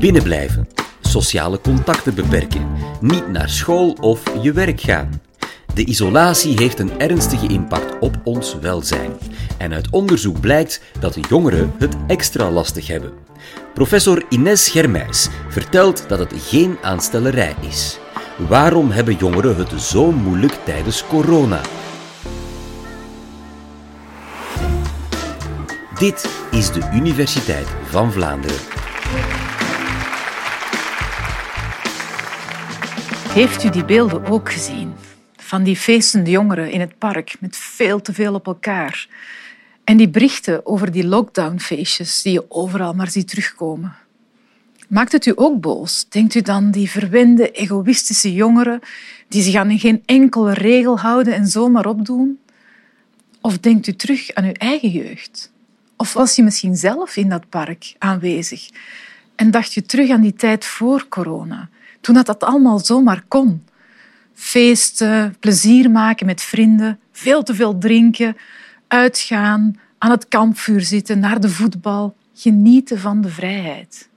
Binnenblijven, sociale contacten beperken, niet naar school of je werk gaan. De isolatie heeft een ernstige impact op ons welzijn. En uit onderzoek blijkt dat de jongeren het extra lastig hebben. Professor Ines Germijs vertelt dat het geen aanstellerij is. Waarom hebben jongeren het zo moeilijk tijdens corona? Dit is de Universiteit van Vlaanderen. Heeft u die beelden ook gezien? Van die feestende jongeren in het park met veel te veel op elkaar. En die berichten over die lockdownfeestjes die je overal maar ziet terugkomen. Maakt het u ook boos? Denkt u dan die verwende, egoïstische jongeren die zich aan geen enkele regel houden en zomaar opdoen? Of denkt u terug aan uw eigen jeugd? Of was je misschien zelf in dat park aanwezig en dacht je terug aan die tijd voor corona, toen dat, dat allemaal zomaar kon? Feesten, plezier maken met vrienden, veel te veel drinken, uitgaan, aan het kampvuur zitten, naar de voetbal, genieten van de vrijheid.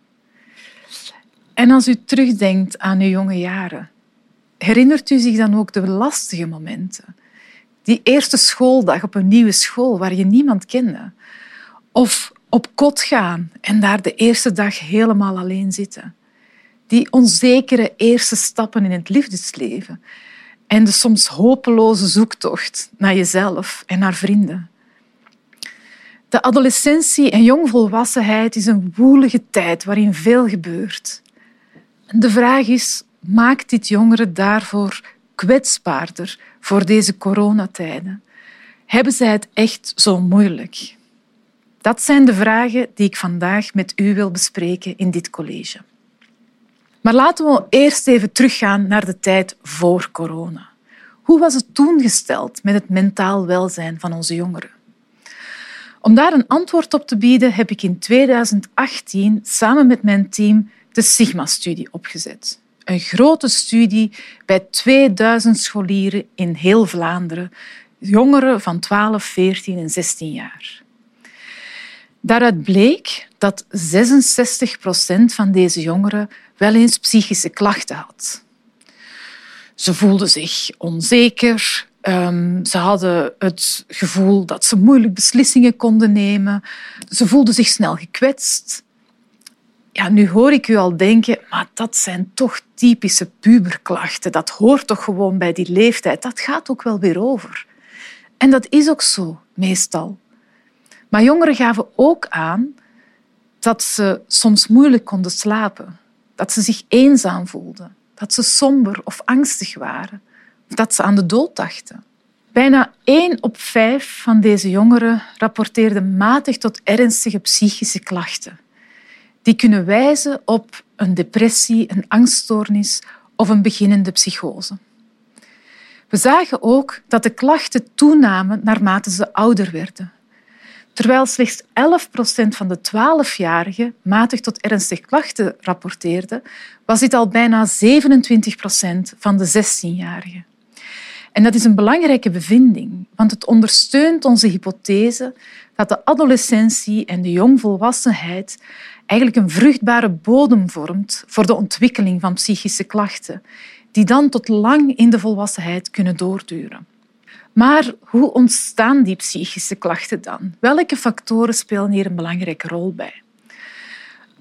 En als u terugdenkt aan uw jonge jaren, herinnert u zich dan ook de lastige momenten? Die eerste schooldag op een nieuwe school waar je niemand kende. Of op kot gaan en daar de eerste dag helemaal alleen zitten. Die onzekere eerste stappen in het liefdesleven. En de soms hopeloze zoektocht naar jezelf en naar vrienden. De adolescentie en jongvolwassenheid is een woelige tijd waarin veel gebeurt. De vraag is, maakt dit jongeren daarvoor kwetsbaarder voor deze coronatijden? Hebben zij het echt zo moeilijk? Dat zijn de vragen die ik vandaag met u wil bespreken in dit college. Maar laten we eerst even teruggaan naar de tijd voor corona. Hoe was het toen gesteld met het mentaal welzijn van onze jongeren? Om daar een antwoord op te bieden heb ik in 2018 samen met mijn team de Sigma-studie opgezet. Een grote studie bij 2000 scholieren in heel Vlaanderen, jongeren van 12, 14 en 16 jaar. Daaruit bleek dat 66 procent van deze jongeren wel eens psychische klachten had. Ze voelden zich onzeker, ehm, ze hadden het gevoel dat ze moeilijk beslissingen konden nemen, ze voelden zich snel gekwetst. Ja, nu hoor ik u al denken, maar dat zijn toch typische puberklachten. Dat hoort toch gewoon bij die leeftijd. Dat gaat ook wel weer over. En dat is ook zo, meestal. Maar jongeren gaven ook aan dat ze soms moeilijk konden slapen, dat ze zich eenzaam voelden, dat ze somber of angstig waren, of dat ze aan de dood dachten. Bijna één op vijf van deze jongeren rapporteerde matig tot ernstige psychische klachten. Die kunnen wijzen op een depressie, een angststoornis of een beginnende psychose. We zagen ook dat de klachten toenamen naarmate ze ouder werden. Terwijl slechts 11 procent van de 12-jarigen matig tot ernstig klachten rapporteerde, was dit al bijna 27 procent van de 16-jarigen. En dat is een belangrijke bevinding, want het ondersteunt onze hypothese dat de adolescentie en de jongvolwassenheid eigenlijk een vruchtbare bodem vormt voor de ontwikkeling van psychische klachten, die dan tot lang in de volwassenheid kunnen doorduren. Maar hoe ontstaan die psychische klachten dan? Welke factoren spelen hier een belangrijke rol bij?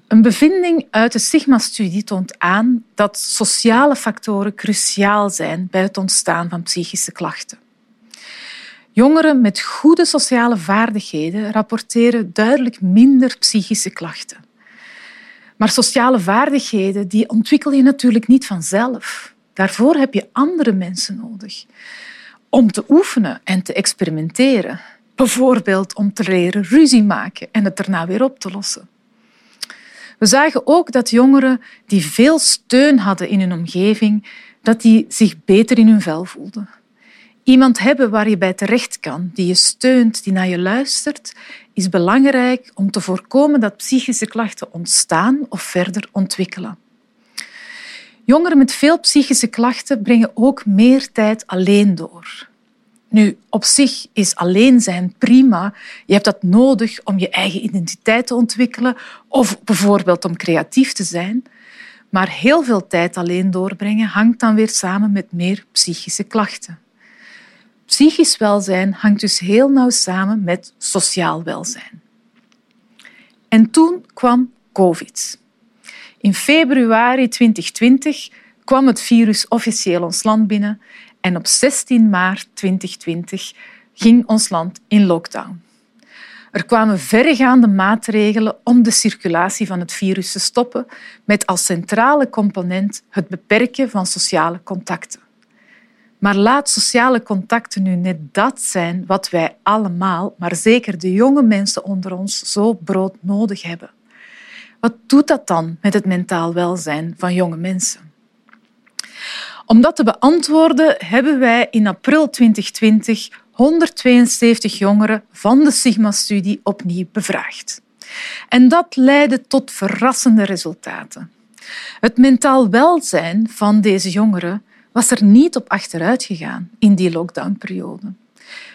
Een bevinding uit de Sigma-studie toont aan dat sociale factoren cruciaal zijn bij het ontstaan van psychische klachten. Jongeren met goede sociale vaardigheden rapporteren duidelijk minder psychische klachten. Maar sociale vaardigheden die ontwikkel je natuurlijk niet vanzelf. Daarvoor heb je andere mensen nodig om te oefenen en te experimenteren. Bijvoorbeeld om te leren ruzie maken en het daarna weer op te lossen. We zagen ook dat jongeren die veel steun hadden in hun omgeving, dat die zich beter in hun vel voelden. Iemand hebben waar je bij terecht kan, die je steunt, die naar je luistert, is belangrijk om te voorkomen dat psychische klachten ontstaan of verder ontwikkelen. Jongeren met veel psychische klachten brengen ook meer tijd alleen door. Nu, op zich is alleen zijn prima. Je hebt dat nodig om je eigen identiteit te ontwikkelen of bijvoorbeeld om creatief te zijn. Maar heel veel tijd alleen doorbrengen hangt dan weer samen met meer psychische klachten. Psychisch welzijn hangt dus heel nauw samen met sociaal welzijn. En toen kwam COVID. In februari 2020 kwam het virus officieel ons land binnen en op 16 maart 2020 ging ons land in lockdown. Er kwamen verregaande maatregelen om de circulatie van het virus te stoppen, met als centrale component het beperken van sociale contacten. Maar laat sociale contacten nu net dat zijn wat wij allemaal, maar zeker de jonge mensen onder ons, zo broodnodig hebben. Wat doet dat dan met het mentaal welzijn van jonge mensen? Om dat te beantwoorden hebben wij in april 2020 172 jongeren van de Sigma-studie opnieuw bevraagd. En dat leidde tot verrassende resultaten. Het mentaal welzijn van deze jongeren was er niet op achteruit gegaan in die lockdownperiode.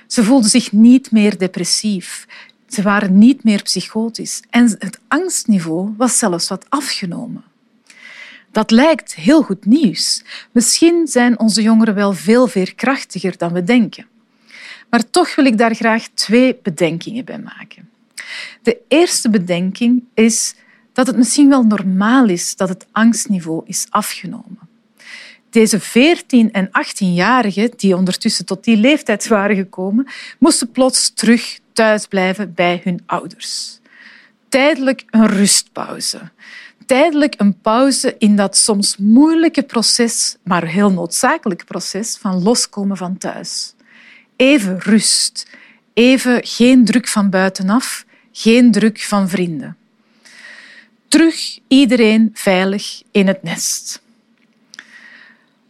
Ze voelden zich niet meer depressief. Ze waren niet meer psychotisch. En het angstniveau was zelfs wat afgenomen. Dat lijkt heel goed nieuws. Misschien zijn onze jongeren wel veel veerkrachtiger dan we denken. Maar toch wil ik daar graag twee bedenkingen bij maken. De eerste bedenking is dat het misschien wel normaal is dat het angstniveau is afgenomen. Deze 14- en 18-jarigen, die ondertussen tot die leeftijd waren gekomen, moesten plots terug thuis blijven bij hun ouders. Tijdelijk een rustpauze. Tijdelijk een pauze in dat soms moeilijke proces, maar heel noodzakelijk proces van loskomen van thuis. Even rust, even geen druk van buitenaf, geen druk van vrienden. Terug iedereen veilig in het nest.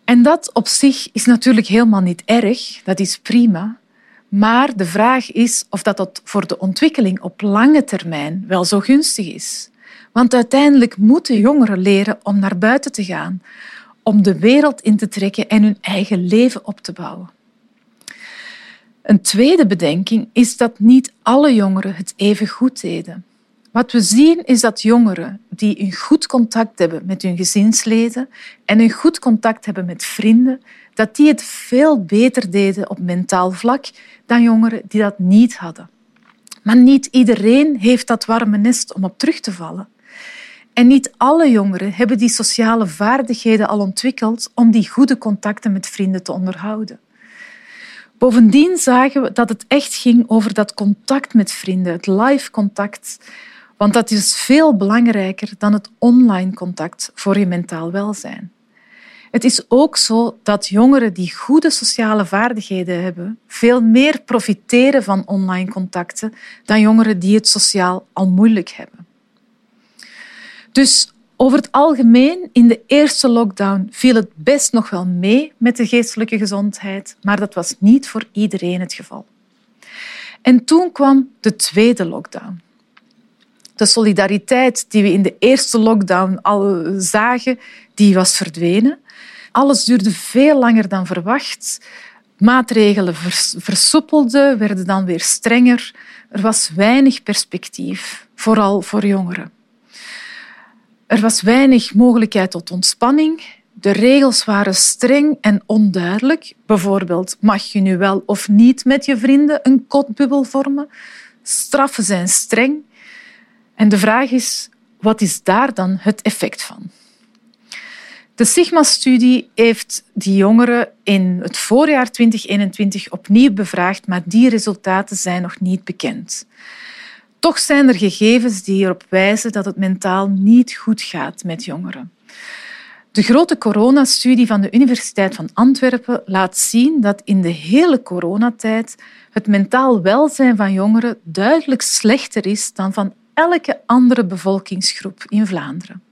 En dat op zich is natuurlijk helemaal niet erg, dat is prima. Maar de vraag is of dat voor de ontwikkeling op lange termijn wel zo gunstig is. Want uiteindelijk moeten jongeren leren om naar buiten te gaan, om de wereld in te trekken en hun eigen leven op te bouwen. Een tweede bedenking is dat niet alle jongeren het even goed deden. Wat we zien is dat jongeren die een goed contact hebben met hun gezinsleden en een goed contact hebben met vrienden, dat die het veel beter deden op mentaal vlak dan jongeren die dat niet hadden. Maar niet iedereen heeft dat warme nest om op terug te vallen. En niet alle jongeren hebben die sociale vaardigheden al ontwikkeld om die goede contacten met vrienden te onderhouden. Bovendien zagen we dat het echt ging over dat contact met vrienden, het live contact. Want dat is veel belangrijker dan het online contact voor je mentaal welzijn. Het is ook zo dat jongeren die goede sociale vaardigheden hebben, veel meer profiteren van online contacten dan jongeren die het sociaal al moeilijk hebben. Dus over het algemeen, in de eerste lockdown viel het best nog wel mee met de geestelijke gezondheid, maar dat was niet voor iedereen het geval. En toen kwam de tweede lockdown. De solidariteit die we in de eerste lockdown al zagen, die was verdwenen. Alles duurde veel langer dan verwacht. Maatregelen versoepelden, werden dan weer strenger. Er was weinig perspectief, vooral voor jongeren. Er was weinig mogelijkheid tot ontspanning. De regels waren streng en onduidelijk. Bijvoorbeeld, mag je nu wel of niet met je vrienden een kotbubbel vormen? Straffen zijn streng. En de vraag is, wat is daar dan het effect van? De Sigma-studie heeft die jongeren in het voorjaar 2021 opnieuw bevraagd, maar die resultaten zijn nog niet bekend. Toch zijn er gegevens die erop wijzen dat het mentaal niet goed gaat met jongeren. De grote coronastudie van de Universiteit van Antwerpen laat zien dat in de hele coronatijd het mentaal welzijn van jongeren duidelijk slechter is dan van elke andere bevolkingsgroep in Vlaanderen.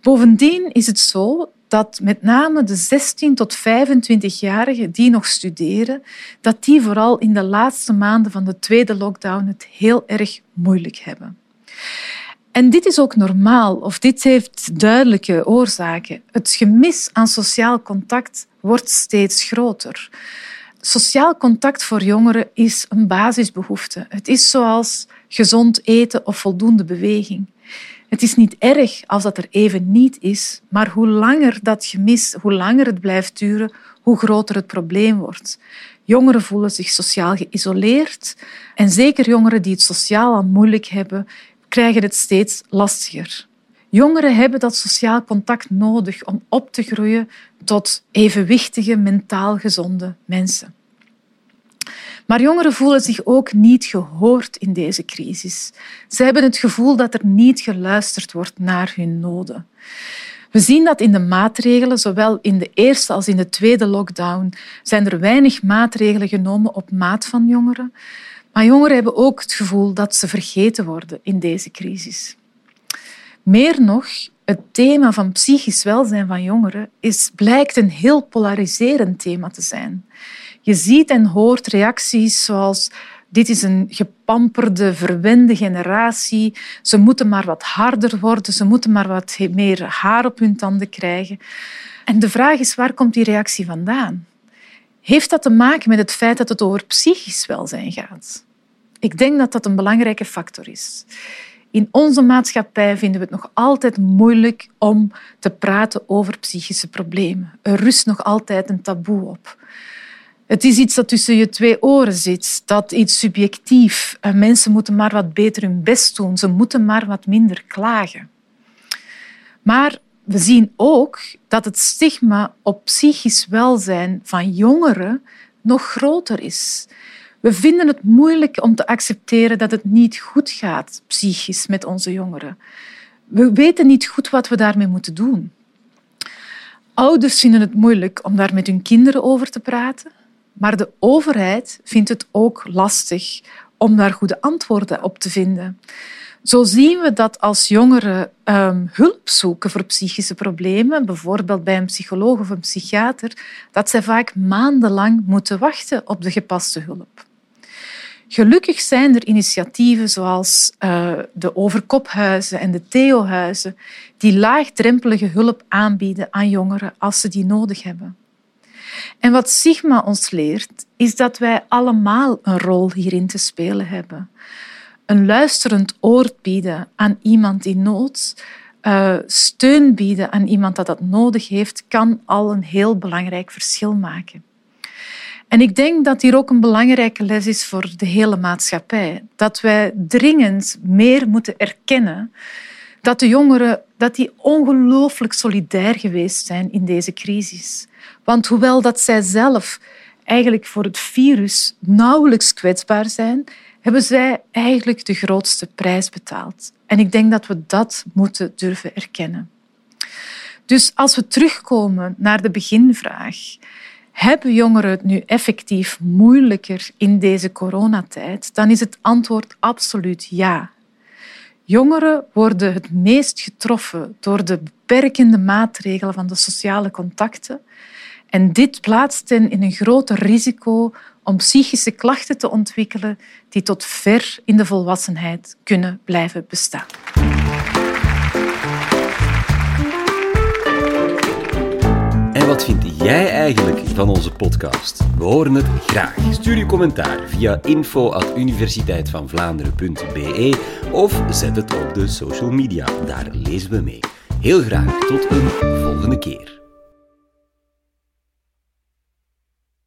Bovendien is het zo dat met name de 16 tot 25-jarigen die nog studeren, dat die vooral in de laatste maanden van de tweede lockdown het heel erg moeilijk hebben. En dit is ook normaal, of dit heeft duidelijke oorzaken. Het gemis aan sociaal contact wordt steeds groter. sociaal contact voor jongeren is een basisbehoefte. Het is zoals gezond eten of voldoende beweging. Het is niet erg als dat er even niet is, maar hoe langer dat gemis, hoe langer het blijft duren, hoe groter het probleem wordt. Jongeren voelen zich sociaal geïsoleerd en zeker jongeren die het sociaal al moeilijk hebben, krijgen het steeds lastiger. Jongeren hebben dat sociaal contact nodig om op te groeien tot evenwichtige, mentaal gezonde mensen. Maar jongeren voelen zich ook niet gehoord in deze crisis. Ze hebben het gevoel dat er niet geluisterd wordt naar hun noden. We zien dat in de maatregelen, zowel in de eerste als in de tweede lockdown, zijn er weinig maatregelen genomen op maat van jongeren. Maar jongeren hebben ook het gevoel dat ze vergeten worden in deze crisis. Meer nog, het thema van psychisch welzijn van jongeren is, blijkt een heel polariserend thema te zijn. Je ziet en hoort reacties zoals dit is een gepamperde, verwende generatie. Ze moeten maar wat harder worden, ze moeten maar wat meer haar op hun tanden krijgen. En de vraag is, waar komt die reactie vandaan? Heeft dat te maken met het feit dat het over psychisch welzijn gaat? Ik denk dat dat een belangrijke factor is. In onze maatschappij vinden we het nog altijd moeilijk om te praten over psychische problemen. Er rust nog altijd een taboe op. Het is iets dat tussen je twee oren zit, dat iets subjectief. En mensen moeten maar wat beter hun best doen, ze moeten maar wat minder klagen. Maar we zien ook dat het stigma op psychisch welzijn van jongeren nog groter is. We vinden het moeilijk om te accepteren dat het niet goed gaat psychisch met onze jongeren. We weten niet goed wat we daarmee moeten doen. Ouders vinden het moeilijk om daar met hun kinderen over te praten, maar de overheid vindt het ook lastig om daar goede antwoorden op te vinden. Zo zien we dat als jongeren um, hulp zoeken voor psychische problemen, bijvoorbeeld bij een psycholoog of een psychiater, dat zij vaak maandenlang moeten wachten op de gepaste hulp. Gelukkig zijn er initiatieven zoals uh, de Overkophuizen en de Theohuizen die laagdrempelige hulp aanbieden aan jongeren als ze die nodig hebben. En wat Sigma ons leert, is dat wij allemaal een rol hierin te spelen hebben. Een luisterend oor bieden aan iemand in nood, uh, steun bieden aan iemand dat dat nodig heeft, kan al een heel belangrijk verschil maken. En ik denk dat hier ook een belangrijke les is voor de hele maatschappij. Dat wij dringend meer moeten erkennen dat de jongeren dat die ongelooflijk solidair geweest zijn in deze crisis. Want hoewel dat zij zelf eigenlijk voor het virus nauwelijks kwetsbaar zijn, hebben zij eigenlijk de grootste prijs betaald. En ik denk dat we dat moeten durven erkennen. Dus als we terugkomen naar de beginvraag, hebben jongeren het nu effectief moeilijker in deze coronatijd? Dan is het antwoord absoluut ja. Jongeren worden het meest getroffen door de beperkende maatregelen van de sociale contacten. En dit plaatst hen in een groter risico om psychische klachten te ontwikkelen die tot ver in de volwassenheid kunnen blijven bestaan. En wat vind jij eigenlijk van onze podcast? We horen het graag. Stuur je commentaar via info.universiteitvandvlaanderen.be of zet het op de social media. Daar lezen we mee. Heel graag tot een volgende keer.